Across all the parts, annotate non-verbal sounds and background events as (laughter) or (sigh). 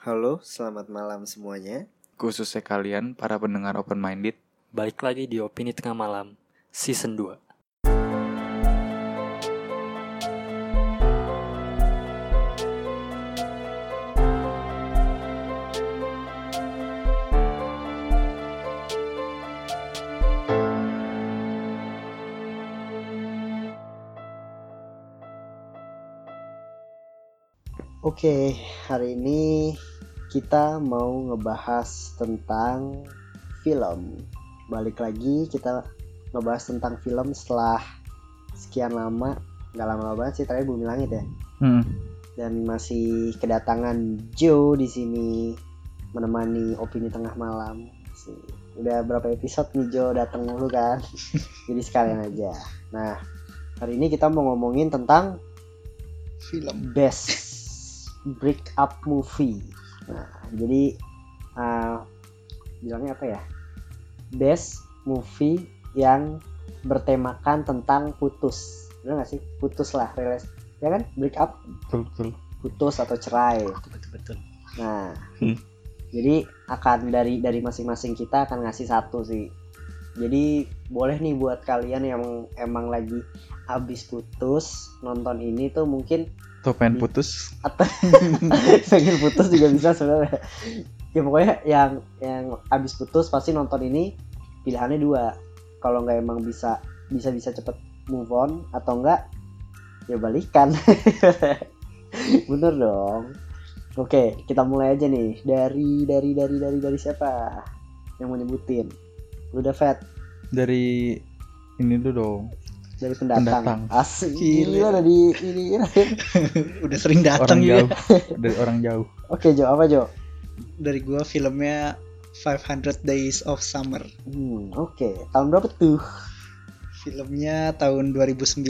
Halo, selamat malam semuanya. Khususnya kalian, para pendengar open minded. Balik lagi di Opini Tengah Malam Season 2 Oke, hari ini kita mau ngebahas tentang film. Balik lagi kita ngebahas tentang film setelah sekian lama, nggak lama banget sih, terakhir Bumi Langit ya. Hmm. Dan masih kedatangan Joe di sini menemani opini tengah malam. Sih, Udah berapa episode nih Joe datang mulu kan? (laughs) Jadi sekalian aja. Nah, hari ini kita mau ngomongin tentang film best break up movie. Nah, jadi uh, bilangnya apa ya? Best movie yang bertemakan tentang putus. Benar gak sih? Putus lah, relas. Ya kan? Break up, Betul, betul. putus atau cerai. Betul-betul Nah, Hmm. jadi akan dari dari masing-masing kita akan ngasih satu sih. Jadi boleh nih buat kalian yang emang lagi habis putus nonton ini tuh mungkin Tuh pengen putus. atau (laughs) pengen putus juga bisa sebenarnya. Ya pokoknya yang yang abis putus pasti nonton ini pilihannya dua. Kalau nggak emang bisa bisa bisa cepet move on atau enggak ya balikan. (laughs) Bener dong. Oke kita mulai aja nih. Dari dari dari dari dari siapa yang mau nyebutin? Lu udah vet Dari ini dulu dong. Dari pendatang, Pendatang. asik Gila. dari ini (laughs) udah sering datang juga (laughs) Dari orang jauh. oke Jo apa Jo dari gua filmnya 500 Days of Summer hmm, oke tahun berapa tuh filmnya tahun 2009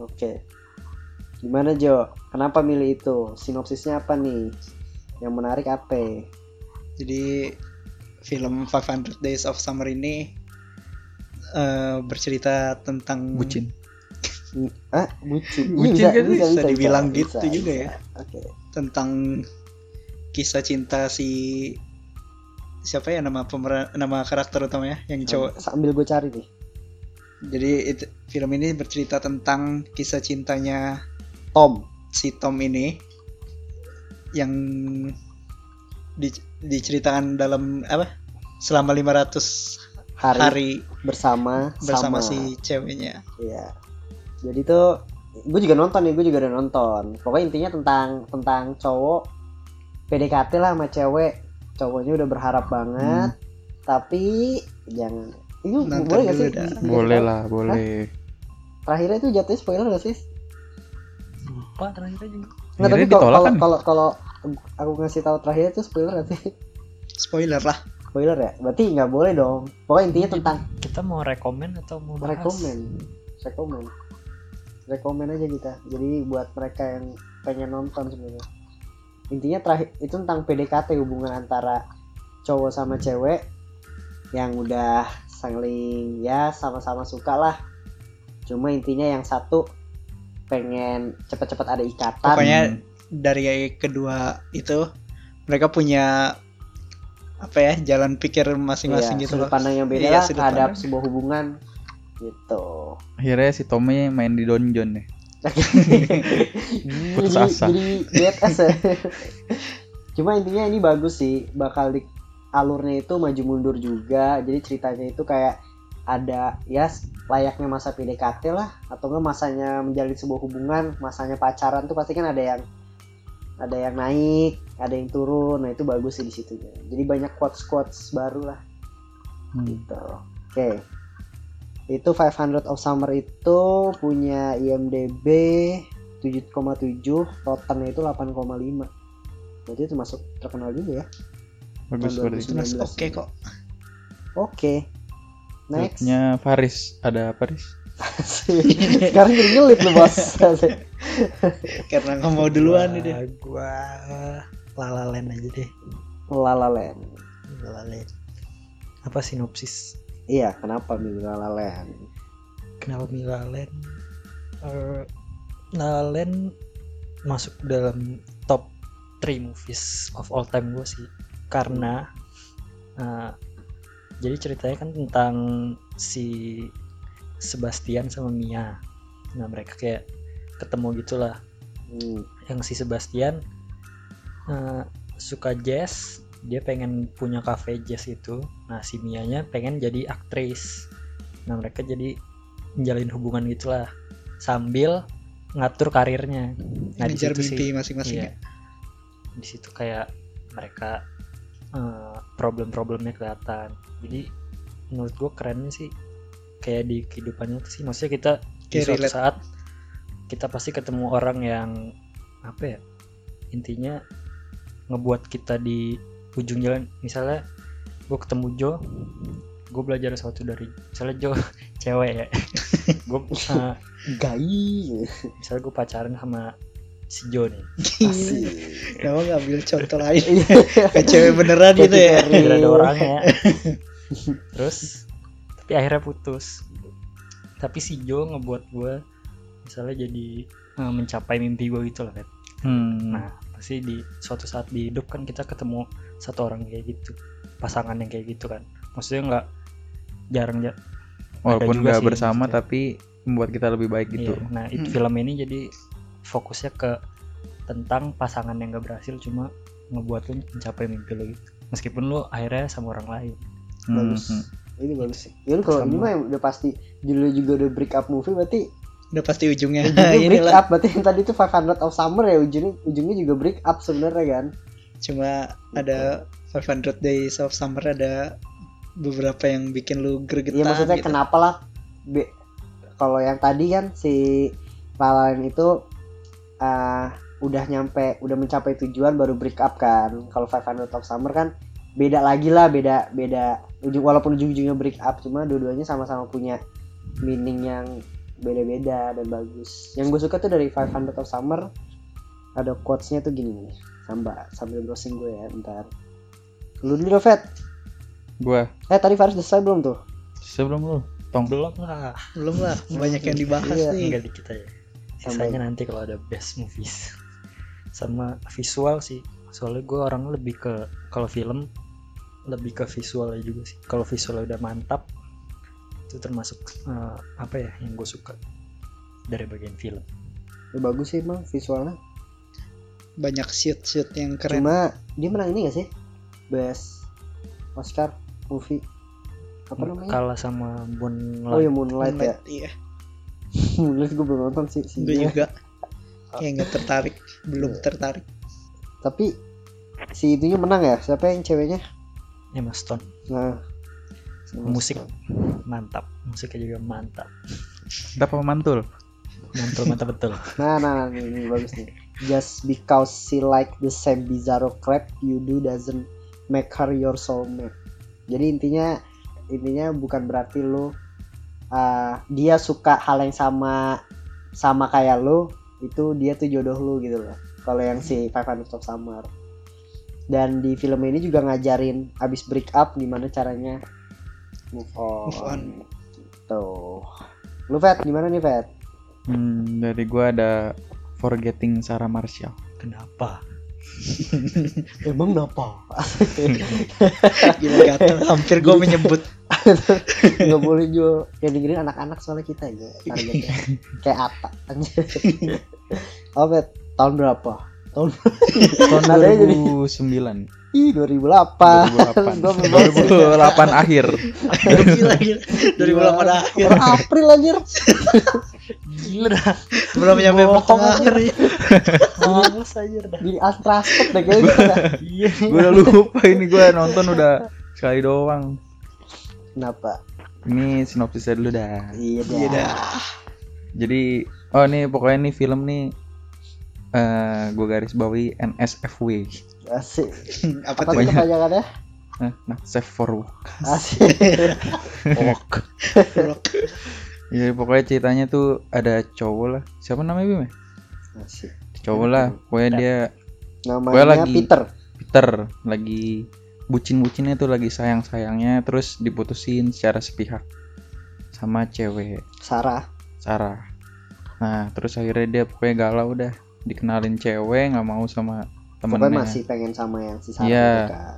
Oke. Gimana Jo? Kenapa milih itu? Sinopsisnya apa nih? Yang menarik apa? jadi film 500 Days of Summer ini eh, bercerita tentang Bucin. Ah, bucin. Bucin Iya, kan bisa dibilang gitu juga ya. Oke. tentang kisah cinta si siapa ya nama pemeran nama karakter utamanya yang cowok Sambil gue cari nih. jadi itu- film ini bercerita tentang kisah cintanya Tom. si Tom ini yang di- diceritakan dalam apa selama 500 Hari, hari bersama bersama sama. si ceweknya. Iya. Jadi tuh gue juga nonton nih, gue juga udah nonton. Pokoknya intinya tentang tentang cowok PDKT lah sama cewek. Cowoknya udah berharap banget, tapi jangan Nonton boleh gak sih? dah. Boleh lah, boleh. Terakhirnya itu jatuhnya spoiler gak sih? Lupa terakhirnya juga Nggak, tapi kalau kan? kalau kalau aku ngasih tahu terakhir itu spoiler gak sih? Spoiler lah. Spoiler ya? Berarti nggak boleh dong. Pokoknya intinya tentang Kita mau rekomen atau mau bahas? rekomen, rekomen, rekomen aja kita. Jadi buat mereka yang pengen nonton sebenarnya. Intinya terakhir itu tentang PDKT hubungan antara cowok sama cewek yang udah saling ya sama-sama suka lah. Cuma intinya yang satu pengen cepet-cepet ada ikatan. Pokoknya dari kedua itu mereka punya apa ya jalan pikir masing-masing Iya, gitu sudut loh. pandang yang beda Iya, terhadap pandang. sebuah hubungan gitu. Akhirnya si Tommy main di donjon deh. (laughs) Putus jadi, asa. jadi BTS ya. (laughs) Cuma intinya ini bagus sih, bakal di alurnya itu maju mundur juga. Jadi ceritanya itu kayak ada ya layaknya masa PDKT lah atau enggak masanya menjalin sebuah hubungan, masanya pacaran tuh pasti kan ada yang ada yang naik, ada yang turun. Nah, itu bagus sih di situ. Jadi banyak quotes-quotes baru lah Hmm. gitu. Oke. Itu 500 of Summer itu punya IMDb 7,7, Rottennya itu 8,5. Berarti itu masuk terkenal juga ya. Bagus Tahun berarti. 2019. Jelas oke kok. Oke. Next. Filmnya Faris. Ada Faris. (laughs) Sekarang jadi ngelit lu, Bos. (laughs) Karena nggak mau duluan nih deh. Gua lalalen aja deh La La Land. Lalalen Apa sinopsis? Iya, kenapa milih La La Land? Kenapa Milalen? Uh, Lalen masuk dalam top three movies of all time gue sih karena uh, jadi ceritanya kan tentang si Sebastian sama Mia nah mereka kayak ketemu gitulah Hmm. yang si Sebastian uh, suka jazz dia pengen punya cafe jazz itu nah si Mianya pengen jadi aktris nah mereka jadi menjalin hubungan gitulah sambil ngatur karirnya nah di ngejar situ mimpi masing-masing Iya. Di situ kayak mereka eh, problem-problemnya kelihatan. Jadi menurut gue kerennya sih kayak di kehidupannya sih maksudnya kita di Kayak suatu relate. saat kita pasti ketemu orang yang apa ya intinya ngebuat kita di ujung jalan misalnya gue ketemu Jo gue belajar sesuatu dari misalnya Jo (laughs) cewek ya gue (laughs) Gai. misalnya gue pacaran sama si Jo nih Asik. Kenapa nggak ambil contoh lain kayak cewek beneran gitu ya biar ada orangnya (laughs) terus tapi akhirnya putus tapi si Jo ngebuat gue misalnya jadi eh, mencapai mimpi gue gitu lah Fet. Hmm. nah pasti di suatu saat di hidup kan kita ketemu satu orang kayak gitu pasangan yang kayak gitu kan maksudnya nggak jarang ja- Walaupun nggak bersama maksudnya. tapi membuat kita lebih baik gitu. Iya, nah itu Hmm. film ini jadi fokusnya ke tentang pasangan yang gak berhasil cuma ngebuat lu mencapai mimpi lo gitu meskipun lu akhirnya sama orang lain Hmm, Bagus. hmm. Ini bagus sih. Ini kalau ini mah udah pasti judulnya juga udah break up movie berarti udah pasti ujungnya. Ujungnya (laughs) break up. Berarti yang tadi itu 500 of Summer ya ujungnya ujungnya juga break up sebenarnya kan. cuma ada 500 Days of Summer ada beberapa yang bikin lu gregetan Iya maksudnya gitu. kenapa lah? Kalau yang tadi kan si Lalain itu ah, udah nyampe udah mencapai tujuan baru break up kan. Kalau 500 of Summer kan beda lagi lah beda beda. Ujung walaupun ujung-ujungnya break up cuma dua-duanya sama-sama punya meaning yang beda-beda dan bagus. Yang gue suka tuh dari 500 of Summer ada quotesnya tuh gini nih sambil sambil browsing gue ya bentar. Lu dulu Fet Gua? Eh tadi Faris selesai belum tuh? Sebelum lu? Tong. Belum lah. Belum lah. Banyak yang dibahas Iya. nih. Tinggal dikit aja sisanya nanti kalau ada best movies. Sama visual sih. Soalnya gue orang lebih ke kalau film lebih ke visualnya juga sih. Kalau visualnya udah mantap itu termasuk eh, apa ya yang gue suka dari bagian film. Ya, bagus sih emang visualnya. Banyak shoot shoot yang keren. Cuma dia menang ini gak sih? Best Oscar movie. Apa namanya? kalah sama Moonlight. Oh ya Moonlight, (laughs) Moonlight, ya iya. Moonlight gue belum nonton sih sih. Gue juga. (laughs) Kayak nggak tertarik. Belum tertarik. Tapi si itunya menang ya? Siapa yang ceweknya? Emma Stone. Nah musik mantap. Musiknya juga mantap. Apa mantul? Mantul mantap betul. Nah nah, nah ini, ini bagus nih. Just because she like the same bizarro crap you do doesn't make her your soulmate. Jadi intinya intinya bukan berarti lu uh, dia suka hal yang sama sama kayak lu itu dia tuh jodoh lu gitu loh. Kalau yang si 500 of Summer. Dan di film ini juga ngajarin abis break up gimana caranya move on, Move on. tuh lu Vet gimana nih Vet hmm, dari gua ada forgetting Sarah Marshall. Kenapa? (laughs) Emang kenapa? (laughs) Gila gatel. Hampir gue menyebut. (laughs) Nggak boleh juga yang dengerin anak-anak soalnya kita ya targetnya. Kayak apa? Anjir oh tahun berapa? Tahun tahun Nadanya jadi 2009 ih 2008 2008 Gua belum 2008 akhir. Gila gila. 2008 akhir. April anjir. Gila dah. Belum nyampe pertengahan ya. Males aja dah. Gini astrastek deh kayaknya. Iya. Gue udah lupa ini gue nonton udah sekali doang. Kenapa? Ini sinopsisnya dulu dah. Iya dah, Iya dah. jadi oh ini pokoknya nih film nih eh gue garis bawahi NSFW asik. (laughs) Apa apa tuh? kepanjangannya nah, nah safe for work. Asik. (laughs) Ya pokoknya ceritanya tuh ada cowok lah. Siapa namanya Bim ya? asik. Cowok lah. Pokoknya dia namanya lagi- Peter. Peter. Lagi bucin-bucinnya tuh lagi sayang-sayangnya terus diputusin secara sepihak sama cewek. Sarah. Sarah. Nah, terus akhirnya dia pokoknya galau udah dikenalin cewek nggak mau sama pokoknya temennya masih pengen sama yang si Sarah Iya. itu kan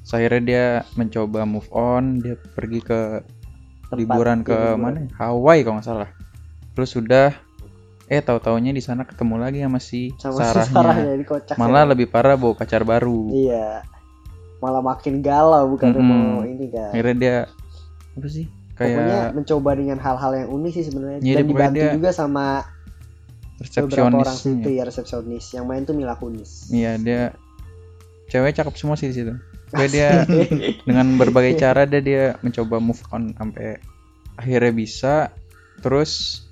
So, akhirnya dia mencoba move on dia pergi ke Tempat liburan ke liburan. mana? Hawaii kalau nggak salah terus sudah eh tahu taunya di sana ketemu lagi sama si sama si Sarahnya Sarah jadi kocak malah ya. lebih parah bawa pacar baru iya malah makin galau bukan Mm-mm. mau ini kan akhirnya dia apa sih pokoknya kayak mencoba dengan hal-hal yang unik sih sebenarnya Iya, dan dibantu dia juga sama beberapa orang resepsionis situ ya resepsionis. Yang main tuh Mila Kunis. Iya dia cewek cakep semua sih di situ. Pokoknya dia (laughs) dengan berbagai cara dia dia mencoba move on sampai akhirnya bisa. Terus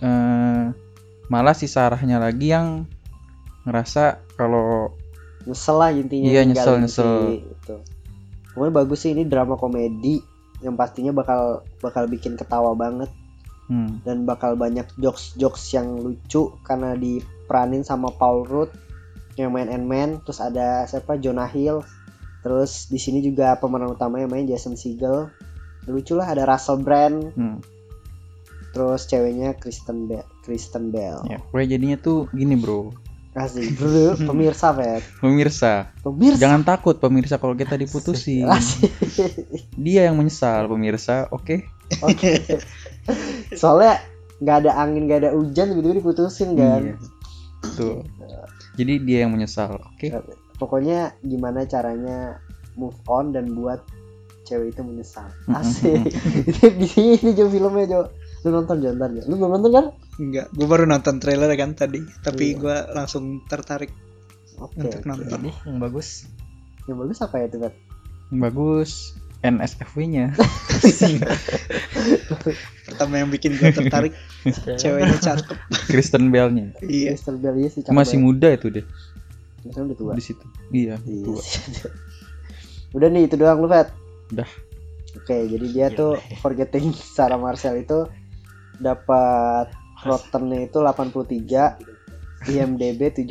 eh, malah si Sarahnya lagi yang ngerasa kalau nyesel lah intinya Iya, nyesel, nyesel. itu. Pokoknya bagus sih ini drama komedi yang pastinya bakal bakal bikin ketawa banget hmm, dan bakal banyak jokes-jokes yang lucu karena diperanin sama Paul Rudd yang main Ant-Man, terus ada siapa Jonah Hill, terus di sini juga pemeran utamanya main Jason Segel. Lucu lah ada Russell Brand, hmm. terus ceweknya Kristen Bell. Kristen Bell. ya jadinya tuh gini bro Asik, bro, pemirsa, Fet. (laughs) pemirsa Pemirsa. jangan takut pemirsa kalau kita diputusin Asik. dia yang menyesal pemirsa oke Oke. (laughs) (laughs) Soalnya nggak ada angin, nggak ada hujan, tiba-tiba diputusin kan. Iya. Tuh. Jadi dia yang menyesal. Oke. Pokoknya gimana caranya move on dan buat cewek itu menyesal. Asik. Itu di sini ini Jo filmnya Jo. Lu nonton Jo ntar Jo. Lu belum nonton kan? Enggak, gue baru nonton trailer kan tadi, tapi Iya. gue langsung tertarik Oke. untuk oke. nonton. Jadi yang bagus Yang bagus apa ya tuh, Bet? Bagus. NSFW-nya. (laughs) Pertama yang bikin gue tertarik, (laughs) ceweknya cakep. Kristen Bell-nya. Iya. Mr. Bell iya sih cakep Masih muda itu deh Maksudnya udah tua. di situ. Iya, Iya tua. Udah nih itu doang lu, Fet. Udah. Oke, jadi dia tuh forgetting Sarah Marcel itu dapat Rottennya itu 83, IMDb 7,1.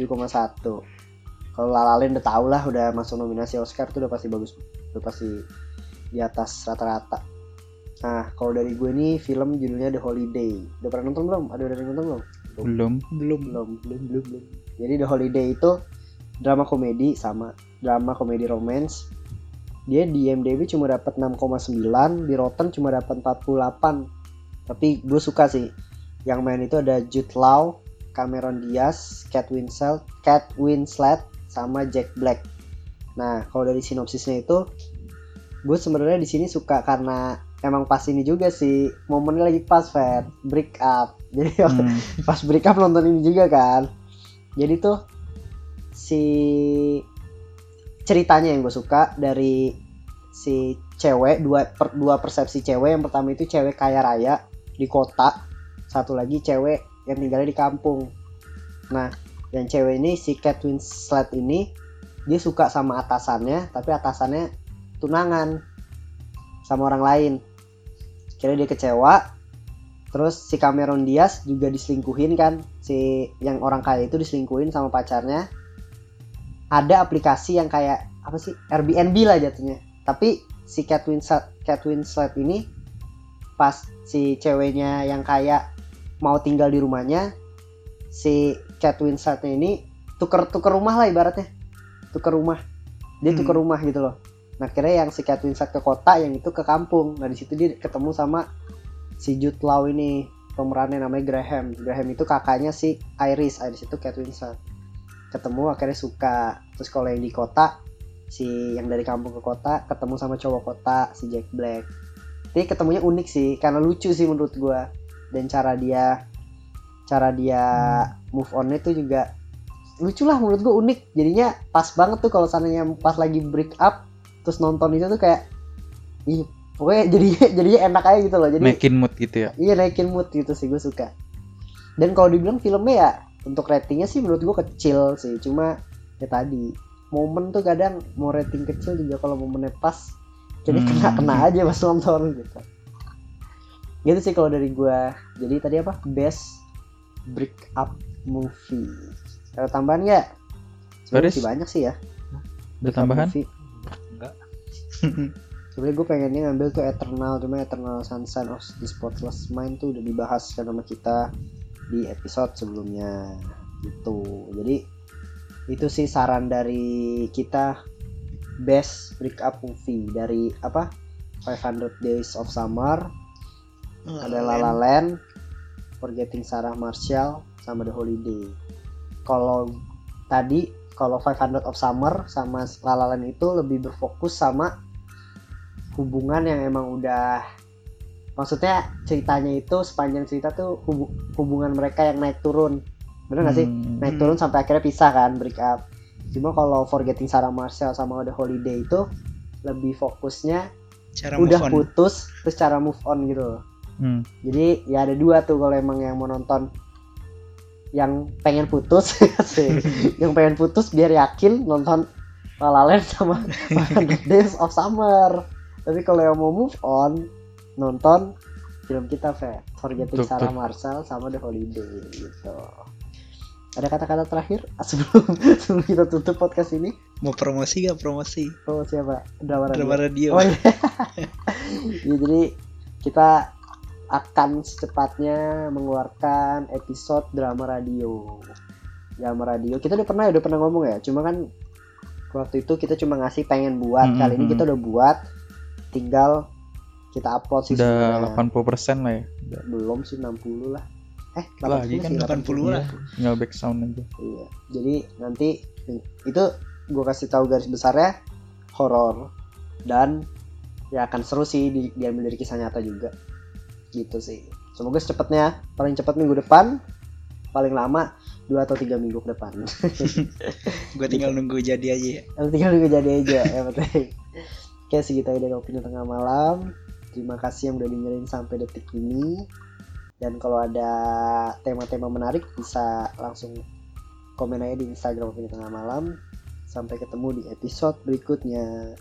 Kalau La La Land udah tau lah udah masuk nominasi Oscar tuh udah pasti bagus, udah pasti di atas rata-rata. Nah, kalau dari gue nih film judulnya The Holiday. Udah pernah nonton belum? Ada udah nonton belum? Belum. Belum. belum belum belum belum jadi The Holiday itu drama komedi sama drama komedi romance dia di IMDb cuma dapat 6,9 di Rotten cuma dapat 48 tapi gue suka sih yang main itu ada Jude Law Cameron Diaz Kate Winslet Kate Winslet sama Jack Black nah kalau dari sinopsisnya itu gue sebenarnya di sini suka karena emang pas ini juga sih momennya lagi pas Fed break up. (laughs) Jadi Hmm. pas break up nonton ini juga kan. Jadi tuh si ceritanya yang gue suka dari si cewek dua per- dua persepsi cewek. Yang pertama itu cewek kaya raya di kota. Satu lagi cewek yang tinggalnya di kampung. Nah yang cewek ini si Kate Winslet ini dia suka sama atasannya tapi atasannya tunangan sama orang lain. Kira dia kecewa terus si Cameron Diaz juga diselingkuhin kan si yang orang kaya itu diselingkuhin sama pacarnya. Ada aplikasi yang kayak apa sih Airbnb lah jatuhnya. Tapi si Kate Winslet, Kate Winslet ini pas si ceweknya yang kaya mau tinggal di rumahnya si Kate Winsletnya ini tuker tuker rumah lah ibaratnya. Tuker rumah. Dia Hmm. tuker rumah gitu loh nah kira yang si Winslet ke kota yang itu ke kampung. Nah di situ dia ketemu sama si Jude Law ini pemerannya namanya Graham. Graham itu kakaknya si Iris. Iris itu Kate Winslet ketemu akhirnya suka. Terus kalau yang di kota si yang dari kampung ke kota ketemu sama cowok kota si Jack Black. Tapi ketemunya unik sih karena lucu sih menurut gua. Dan cara dia cara dia move onnya tuh juga lucu lah menurut gua unik. Jadinya pas banget tuh kalau seandainya pas lagi break up terus nonton itu tuh kayak ih pokoknya jadi (laughs) jadinya enak aja gitu loh. Jadi Naikin mood gitu ya. iya naikin mood gitu sih gue suka. Dan kalau dibilang filmnya ya untuk ratingnya sih menurut gue kecil sih. Cuma ya tadi momen tuh kadang mau rating kecil juga kalau momennya pas jadi Hmm. kena kena aja pas nonton gitu. Gitu sih kalau dari gue jadi tadi apa? Best break up movie. Ada tambahan nggak? Sebenarnya masih banyak sih ya. Ada tambahan? movie. Sebenarnya gue pengennya ngambil tuh Eternal cuma Eternal Sunshine of the Spotless Mind tuh udah dibahas kan sama kita di episode sebelumnya gitu. Jadi itu sih saran dari kita best breakup movie dari apa? 500 Days of Summer ada La La Land Forgetting Sarah Marshall sama The Holiday. Kalau tadi kalau 500 of Summer sama La La Land itu lebih berfokus sama hubungan yang emang udah maksudnya ceritanya itu sepanjang cerita tuh hubu- hubungan mereka yang naik turun bener gak sih Hmm. naik turun sampai akhirnya pisah kan break up cuma kalau Forgetting Sarah Marshall sama The Holiday itu lebih fokusnya cara udah move on. putus terus cara move on gitu loh Hmm. jadi ya ada dua tuh kalau emang yang mau nonton yang pengen putus (laughs) sih. (laughs) yang pengen putus biar yakin nonton La La Land sama 500 (laughs) Days of Summer tapi kalau yang mau move on nonton film kita Fe Forgetting Sarah. Marshall sama The Holiday gitu ada kata-kata terakhir (laughs) sebelum sebelum kita tutup podcast ini Mau promosi gak promosi? oh siapa drama radio Drama radio. Oh iya. (laughs) Ya, jadi kita akan secepatnya mengeluarkan episode drama radio. Drama radio. Kita udah pernah udah pernah ngomong ya. Cuma kan waktu itu kita cuma ngasih pengen buat. Hmm, Kali ini hmm. kita udah buat. Tinggal kita upload sih Udah sebenarnya. 80% lah ya. Udah. Belum sih 60 lah. Eh, 80 Lagi kan sih, 80 lah. Tinggal back sound aja. Iya. Jadi nanti itu gue kasih tahu garis besarnya horor dan ya akan seru sih di, diambil dari kisah nyata juga. Gitu sih. Semoga secepatnya paling cepat minggu depan, paling lama dua atau tiga minggu ke depan. (laughs) Gue tinggal nunggu jadi aja ya. Tinggal juga jadi aja yang penting. Oke segitu aja dari opini tengah malam. Terima kasih yang udah dengerin sampai detik ini. Dan kalau ada tema-tema menarik bisa langsung komen aja di Instagram opini tengah malam. Sampai ketemu di episode berikutnya.